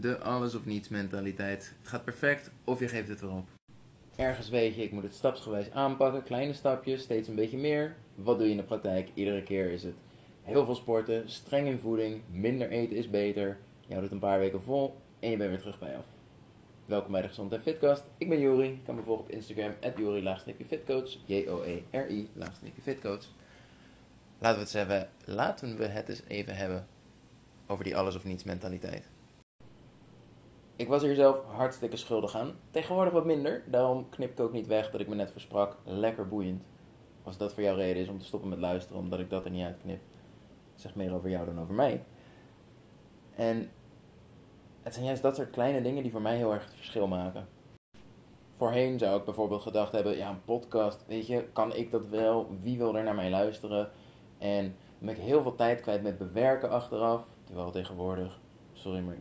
De alles of niets mentaliteit. Het gaat perfect of je geeft het erop. Ergens weet je, ik moet het stapsgewijs aanpakken, kleine stapjes, steeds een beetje meer. Wat doe je in de praktijk? Iedere keer is het heel veel sporten, streng in voeding, minder eten is beter. Je houdt het een paar weken vol en je bent weer terug bij af. Welkom bij de Gezond en Fitcast. Ik ben Jori. Je kan me volgen op Instagram, Jori-fitcoach. J-O-E-R-I-fitcoach. Laten we het eens even, laten we het eens even hebben over die alles of niets mentaliteit. Ik was hier zelf hartstikke schuldig aan. Tegenwoordig wat minder. Daarom knip ik ook niet weg dat ik me net versprak. Lekker boeiend. Als dat voor jou reden is om te stoppen met luisteren, omdat ik dat er niet uitknip. Zeg meer over jou dan over mij. En het zijn juist dat soort kleine dingen die voor mij heel erg het verschil maken. Voorheen zou ik bijvoorbeeld gedacht hebben, ja, een podcast, weet je, kan ik dat wel? Wie wil er naar mij luisteren? En dan ben ik heel veel tijd kwijt met bewerken achteraf. Terwijl tegenwoordig, sorry, maar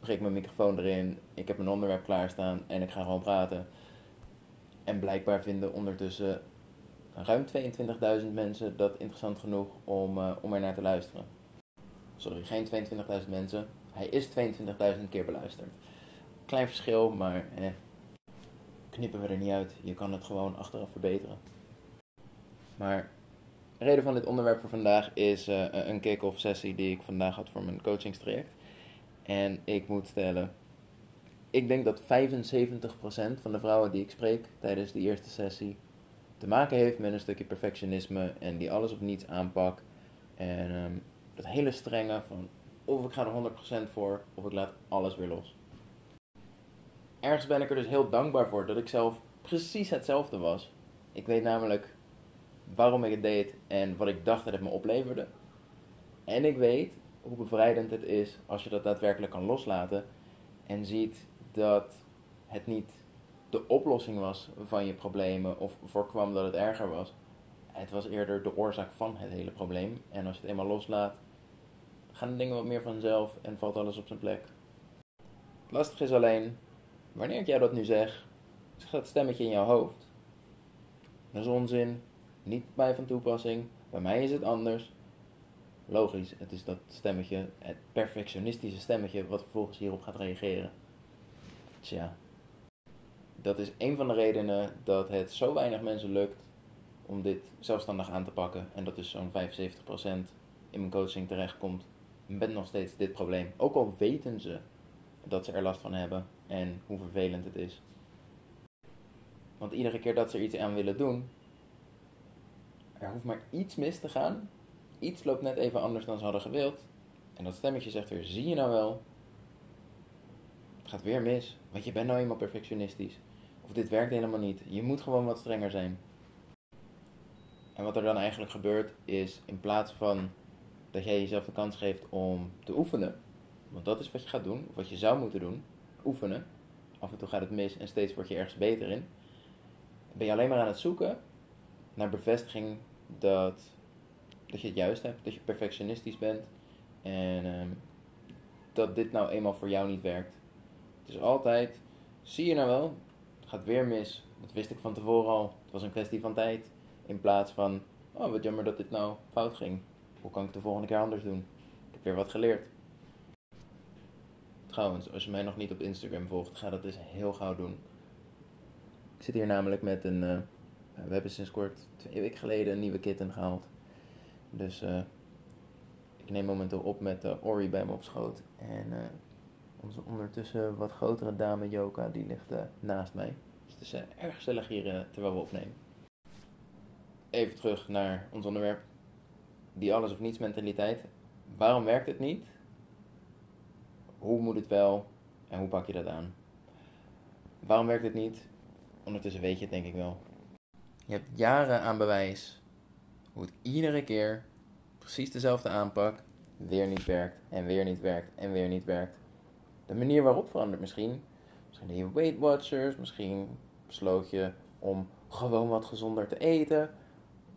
prik mijn microfoon erin, ik heb mijn onderwerp klaarstaan en ik ga gewoon praten. En blijkbaar vinden ondertussen ruim 22.000 mensen dat interessant genoeg om, uh, om er naar te luisteren. Sorry, geen 22.000 mensen. Hij is 22.000 keer beluisterd. Klein verschil, maar eh, knippen we er niet uit. Je kan het gewoon achteraf verbeteren. Maar de reden van dit onderwerp voor vandaag is uh, een kick-off sessie die ik vandaag had voor mijn coachingstraject. En ik moet stellen, ik denk dat 75% van de vrouwen die ik spreek tijdens die eerste sessie te maken heeft met een stukje perfectionisme en die alles of niets aanpak. En um, dat hele strenge van of ik ga er 100% voor of ik laat alles weer los. Ergens ben ik er dus heel dankbaar voor dat ik zelf precies hetzelfde was. Ik weet namelijk waarom ik het deed en wat ik dacht dat het me opleverde. En ik weet hoe bevrijdend het is als je dat daadwerkelijk kan loslaten en ziet dat het niet de oplossing was van je problemen of voorkwam dat het erger was. Het was eerder de oorzaak van het hele probleem. En als je het eenmaal loslaat, gaan de dingen wat meer vanzelf en valt alles op zijn plek. Lastig is alleen, wanneer ik jou dat nu zeg, zegt dat stemmetje in jouw hoofd. Dat is onzin, niet bij van toepassing, bij mij is het anders. Logisch, het is dat stemmetje, het perfectionistische stemmetje, wat vervolgens hierop gaat reageren. Tja, dat is een van de redenen dat het zo weinig mensen lukt om dit zelfstandig aan te pakken. En dat dus zo'n 75% in mijn coaching terechtkomt met nog steeds dit probleem. Ook al weten ze dat ze er last van hebben en hoe vervelend het is. Want iedere keer dat ze er iets aan willen doen, er hoeft maar iets mis te gaan. Iets loopt net even anders dan ze hadden gewild. En dat stemmetje zegt weer, zie je nou wel? Het gaat weer mis, want je bent nou eenmaal perfectionistisch. Of dit werkt helemaal niet. Je moet gewoon wat strenger zijn. En wat er dan eigenlijk gebeurt is, in plaats van dat jij jezelf de kans geeft om te oefenen, want dat is wat je gaat doen, of wat je zou moeten doen, oefenen. Af en toe gaat het mis en steeds word je ergens beter in. Ben je alleen maar aan het zoeken naar bevestiging dat, dat je het juist hebt, dat je perfectionistisch bent en ehm, dat dit nou eenmaal voor jou niet werkt. Het is altijd, zie je nou wel, het gaat weer mis. Dat wist ik van tevoren al. Het was een kwestie van tijd. In plaats van, oh wat jammer dat dit nou fout ging. Hoe kan ik het de volgende keer anders doen? Ik heb weer wat geleerd. Trouwens, als je mij nog niet op Instagram volgt, ga dat dus heel gauw doen. Ik zit hier namelijk met een. Uh, we hebben sinds kort twee weken geleden een nieuwe kitten gehaald. Dus uh, ik neem momenteel op met uh, Ori bij me op schoot. En onze ondertussen wat grotere dame Joka, die ligt naast mij. Dus het is erg gezellig hier terwijl we opnemen. Even terug naar ons onderwerp die alles of niets mentaliteit. Waarom werkt het niet? Hoe moet het wel? En hoe pak je dat aan? Waarom werkt het niet? Ondertussen weet je het denk ik wel. Je hebt jaren aan bewijs hoe iedere keer precies dezelfde aanpak weer niet werkt en weer niet werkt en weer niet werkt. De manier waarop verandert misschien. Misschien je Weight Watchers, misschien besloot je om gewoon wat gezonder te eten.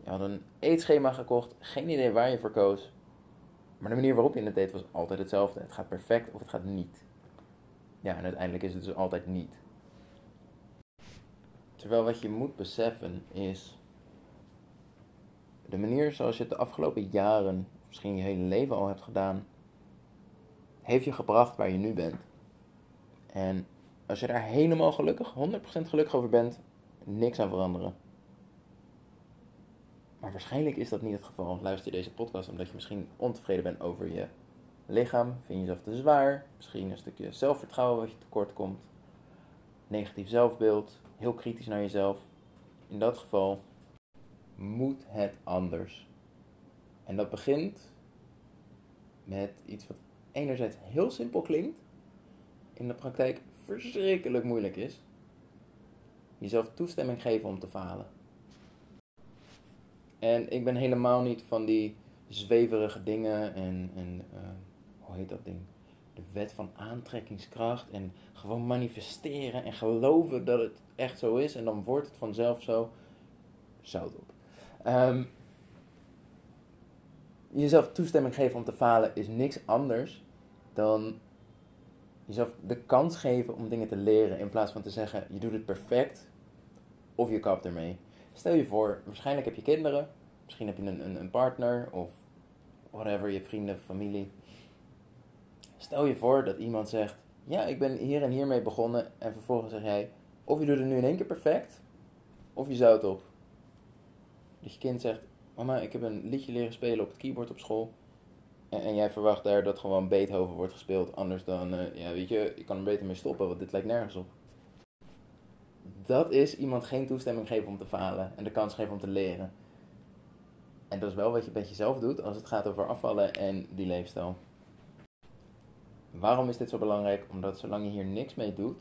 Je had een eetschema gekocht, geen idee waar je voor koos. Maar de manier waarop je het deed was altijd hetzelfde. Het gaat perfect of het gaat niet. Ja, en uiteindelijk is het dus altijd niet. Terwijl wat je moet beseffen is. De manier zoals je het de afgelopen jaren, misschien je hele leven al hebt gedaan. heeft je gebracht waar je nu bent. En als je daar helemaal gelukkig, 100% gelukkig over bent, niks aan veranderen. Maar waarschijnlijk is dat niet het geval. Luister je deze podcast omdat je misschien ontevreden bent over je lichaam, vind je jezelf te zwaar, misschien een stukje zelfvertrouwen wat je tekort komt, negatief zelfbeeld, heel kritisch naar jezelf. In dat geval moet het anders. En dat begint met iets wat enerzijds heel simpel klinkt, in de praktijk verschrikkelijk moeilijk is. Jezelf toestemming geven om te falen. En ik ben helemaal niet van die zweverige dingen en, en uh, hoe heet dat ding? De wet van aantrekkingskracht en gewoon manifesteren en geloven dat het echt zo is en dan wordt het vanzelf zo. Zout op. Um, jezelf toestemming geven om te falen is niks anders dan jezelf de kans geven om dingen te leren in plaats van te zeggen je doet het perfect of je kapt ermee. Stel je voor, waarschijnlijk heb je kinderen, misschien heb je een, een, een partner of whatever, je vrienden, familie. Stel je voor dat iemand zegt, ja, ik ben hier en hiermee begonnen en vervolgens zeg jij, of je doet het nu in één keer perfect, of je zou het op. Dus je kind zegt, mama, ik heb een liedje leren spelen op het keyboard op school. En, jij verwacht daar dat gewoon Beethoven wordt gespeeld, anders dan, uh, ja, weet je, je kan er beter mee stoppen, want dit lijkt nergens op. Dat is iemand geen toestemming geven om te falen en de kans geven om te leren. En dat is wel wat je met jezelf doet als het gaat over afvallen en die leefstijl. Waarom is dit zo belangrijk? Omdat zolang je hier niks mee doet,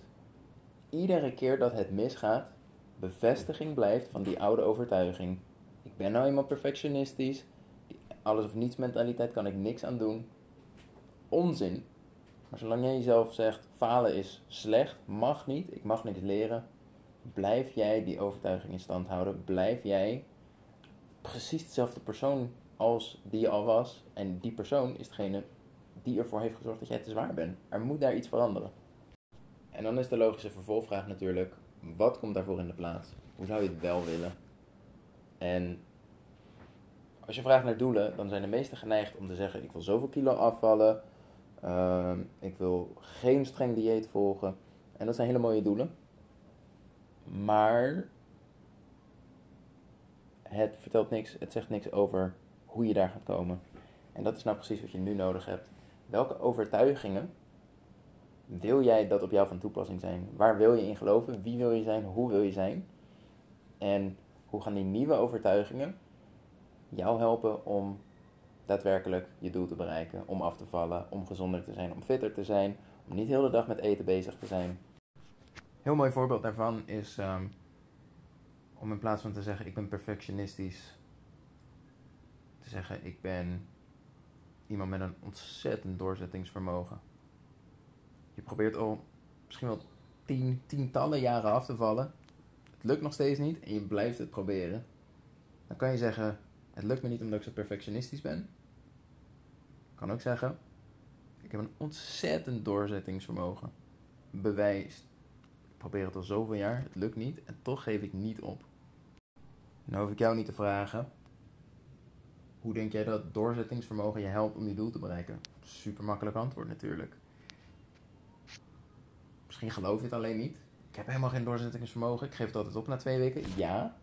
iedere keer dat het misgaat, bevestiging blijft van die oude overtuiging. Ben nou eenmaal perfectionistisch, alles of niets mentaliteit kan ik niks aan doen. Onzin. Maar zolang jij jezelf zegt, falen is slecht, mag niet, ik mag niks leren, blijf jij die overtuiging in stand houden. Blijf jij precies dezelfde persoon als die je al was. En die persoon is degene die ervoor heeft gezorgd dat jij te zwaar bent. Er moet daar iets veranderen. En dan is de logische vervolgvraag natuurlijk: wat komt daarvoor in de plaats? Hoe zou je het wel willen? En als je vraagt naar doelen, dan zijn de meesten geneigd om te zeggen: ik wil zoveel kilo afvallen. Uh, ik wil geen streng dieet volgen. En dat zijn hele mooie doelen. Maar het vertelt niks, het zegt niks over hoe je daar gaat komen. En dat is nou precies wat je nu nodig hebt. Welke overtuigingen wil jij dat op jou van toepassing zijn? Waar wil je in geloven? Wie wil je zijn? Hoe wil je zijn? En hoe gaan die nieuwe overtuigingen jou helpen om daadwerkelijk je doel te bereiken? Om af te vallen, om gezonder te zijn, om fitter te zijn, om niet heel de dag met eten bezig te zijn. Heel mooi voorbeeld daarvan is um, om in plaats van te zeggen ik ben perfectionistisch, te zeggen ik ben iemand met een ontzettend doorzettingsvermogen. Je probeert al misschien wel tien, tientallen jaren af te vallen. Het lukt nog steeds niet en je blijft het proberen. Dan kan je zeggen, het lukt me niet omdat ik zo perfectionistisch ben. kan ook zeggen, ik heb een ontzettend doorzettingsvermogen. Bewijs. Ik probeer het al zoveel jaar, het lukt niet en toch geef ik niet op. Nou hoef ik jou niet te vragen. Hoe denk jij dat doorzettingsvermogen je helpt om je doel te bereiken? Super makkelijk antwoord natuurlijk. Misschien geloof je het alleen niet. Ik heb helemaal geen doorzettingsvermogen. Ik geef het altijd op na twee weken. Ja.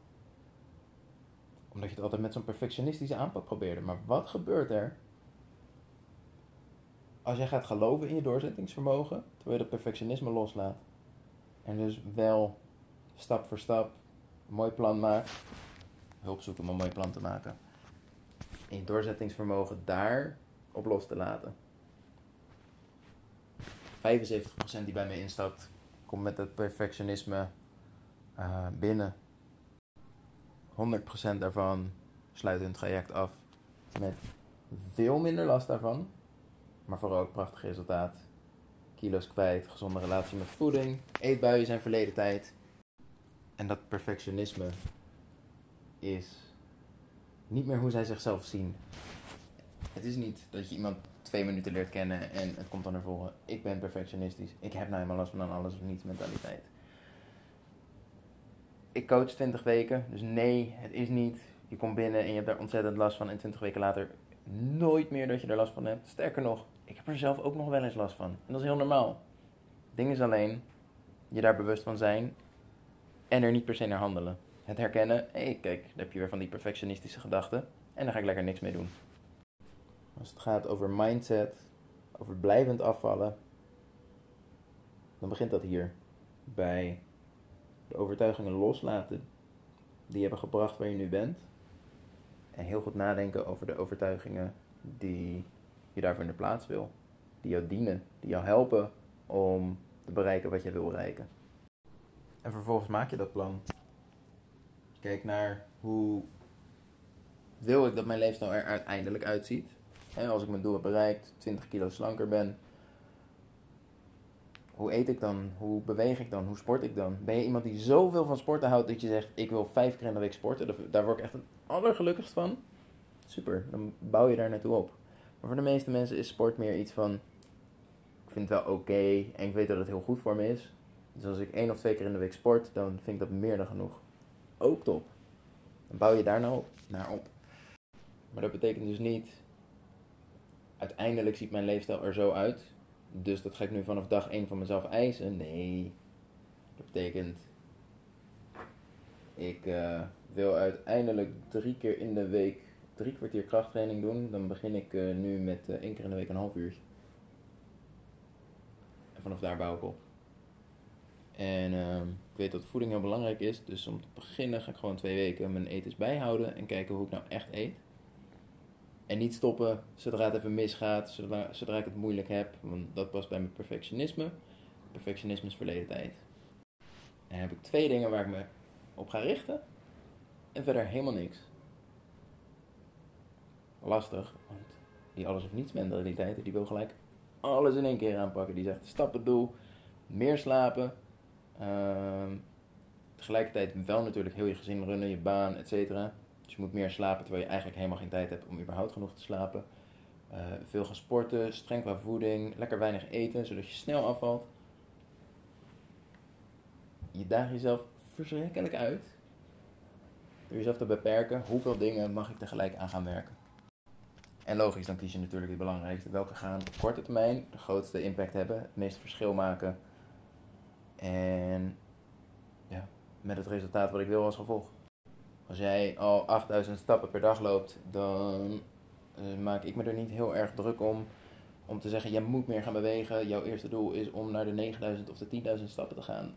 Omdat je het altijd met zo'n perfectionistische aanpak probeerde. Maar wat gebeurt er als jij gaat geloven in je doorzettingsvermogen, terwijl je dat perfectionisme loslaat? En dus wel stap voor stap een mooi plan maakt hulp zoeken om een mooi plan te maken. En je doorzettingsvermogen daar op los te laten. 75% die bij me instapt, komt met het perfectionisme uh, binnen. 100% daarvan sluit hun traject af met veel minder last daarvan, maar vooral ook prachtig resultaat. Kilo's kwijt, gezonde relatie met voeding, eetbuien zijn verleden tijd. En dat perfectionisme is niet meer hoe zij zichzelf zien. Het is niet dat je iemand twee minuten leert kennen en het komt dan naar voren. Ik ben perfectionistisch. Ik heb nou eenmaal last van een alles of niets mentaliteit. Ik coach 20 weken, dus nee, het is niet. Je komt binnen en je hebt daar ontzettend last van en 20 weken later nooit meer dat je er last van hebt. Sterker nog, ik heb er zelf ook nog wel eens last van. En dat is heel normaal. Het ding is alleen, je daar bewust van zijn en er niet per se naar handelen. Het herkennen, hé hey, kijk, dan heb je weer van die perfectionistische gedachten en daar ga ik lekker niks mee doen. Als het gaat over mindset, over blijvend afvallen, dan begint dat hier. Bij de overtuigingen loslaten die hebben gebracht waar je nu bent. En heel goed nadenken over de overtuigingen die je daarvoor in de plaats wil. Die jou dienen, die jou helpen om te bereiken wat je wil bereiken. En vervolgens maak je dat plan. Kijk naar hoe wil ik dat mijn leefstijl er uiteindelijk uitziet. En als ik mijn doel heb bereikt, 20 kilo slanker ben, hoe eet ik dan? Hoe beweeg ik dan? Hoe sport ik dan? Ben je iemand die zoveel van sporten houdt dat je zegt: Ik wil vijf keer in de week sporten? Daar word ik echt het allergelukkigst van. Super, dan bouw je daar naartoe op. Maar voor de meeste mensen is sport meer iets van: Ik vind het wel oké en ik weet dat het heel goed voor me is. Dus als ik één of twee keer in de week sport, dan vind ik dat meer dan genoeg. Ook top. Dan bouw je daar nou naar op. Maar dat betekent dus niet. Uiteindelijk ziet mijn leefstijl er zo uit dus dat ga ik nu vanaf dag 1 van mezelf eisen. Nee. Dat betekent. Ik uh, wil uiteindelijk drie keer in de week drie kwartier krachttraining doen. Dan begin ik uh, nu met uh, één keer in de week een half uurtje. En vanaf daar bouw ik op. En ehm, ik weet dat voeding heel belangrijk is. Dus om te beginnen ga ik gewoon twee weken mijn etens bijhouden. En kijken hoe ik nou echt eet. En niet stoppen zodra het even misgaat, zodra, zodra ik het moeilijk heb. Want dat past bij mijn perfectionisme. Perfectionisme is verleden tijd. En dan heb ik twee dingen waar ik me op ga richten. En verder helemaal niks. Lastig, want die alles of niets mentaliteit, die wil gelijk alles in één keer aanpakken. Die zegt stap het doel, meer slapen. Uh, tegelijkertijd wel natuurlijk heel je gezin runnen, je baan, et cetera. Dus je moet meer slapen terwijl je eigenlijk helemaal geen tijd hebt om überhaupt genoeg te slapen. Uh, veel gaan sporten, streng qua voeding, lekker weinig eten, zodat je snel afvalt. Je daagt jezelf verschrikkelijk uit. Door jezelf te beperken, hoeveel dingen mag ik tegelijk aan gaan werken. En logisch, dan kies je natuurlijk het belangrijkste. Welke gaan op korte termijn de grootste impact hebben, het meeste verschil maken. En ja, met het resultaat wat ik wil als gevolg. Als jij al 8000 stappen per dag loopt, dan uh, maak ik me er niet heel erg druk om. Om te zeggen, jij moet meer gaan bewegen. Jouw eerste doel is om naar de 9000 of de 10.000 stappen te gaan.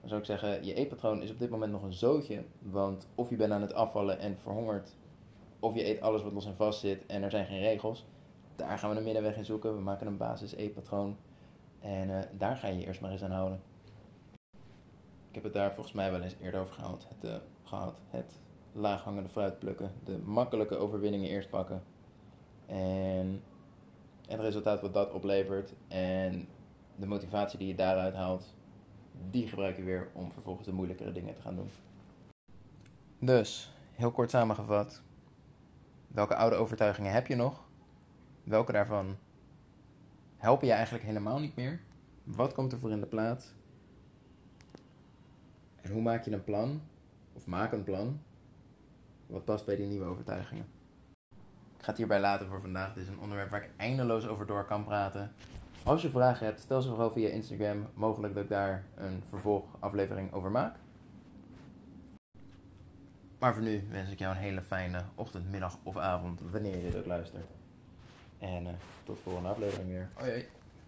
Dan zou ik zeggen, je eetpatroon is op dit moment nog een zootje. Want of je bent aan het afvallen en verhongert. Of je eet alles wat los en vast zit en er zijn geen regels. Daar gaan we een middenweg in zoeken. We maken een basis eetpatroon. En uh, daar ga je je eerst maar eens aan houden. Ik heb het daar volgens mij wel eens eerder over gehad. Het, gehad. het laaghangende fruit plukken. De makkelijke overwinningen eerst pakken. En het resultaat wat dat oplevert en de motivatie die je daaruit haalt, die gebruik je weer om vervolgens de moeilijkere dingen te gaan doen. Dus, heel kort samengevat. Welke oude overtuigingen heb je nog? Welke daarvan helpen je eigenlijk helemaal niet meer? Wat komt er voor in de plaats? En hoe maak je een plan? Of maak een plan wat past bij die nieuwe overtuigingen. Ik ga het hierbij laten voor vandaag. Dit is een onderwerp waar ik eindeloos over door kan praten. Als je vragen hebt, stel ze vooral via Instagram. Mogelijk dat ik daar een vervolgaflevering over maak. Maar voor nu wens ik jou een hele fijne ochtend, middag of avond, wanneer je dit luistert. En uh, tot de volgende aflevering weer. Hoi hoi.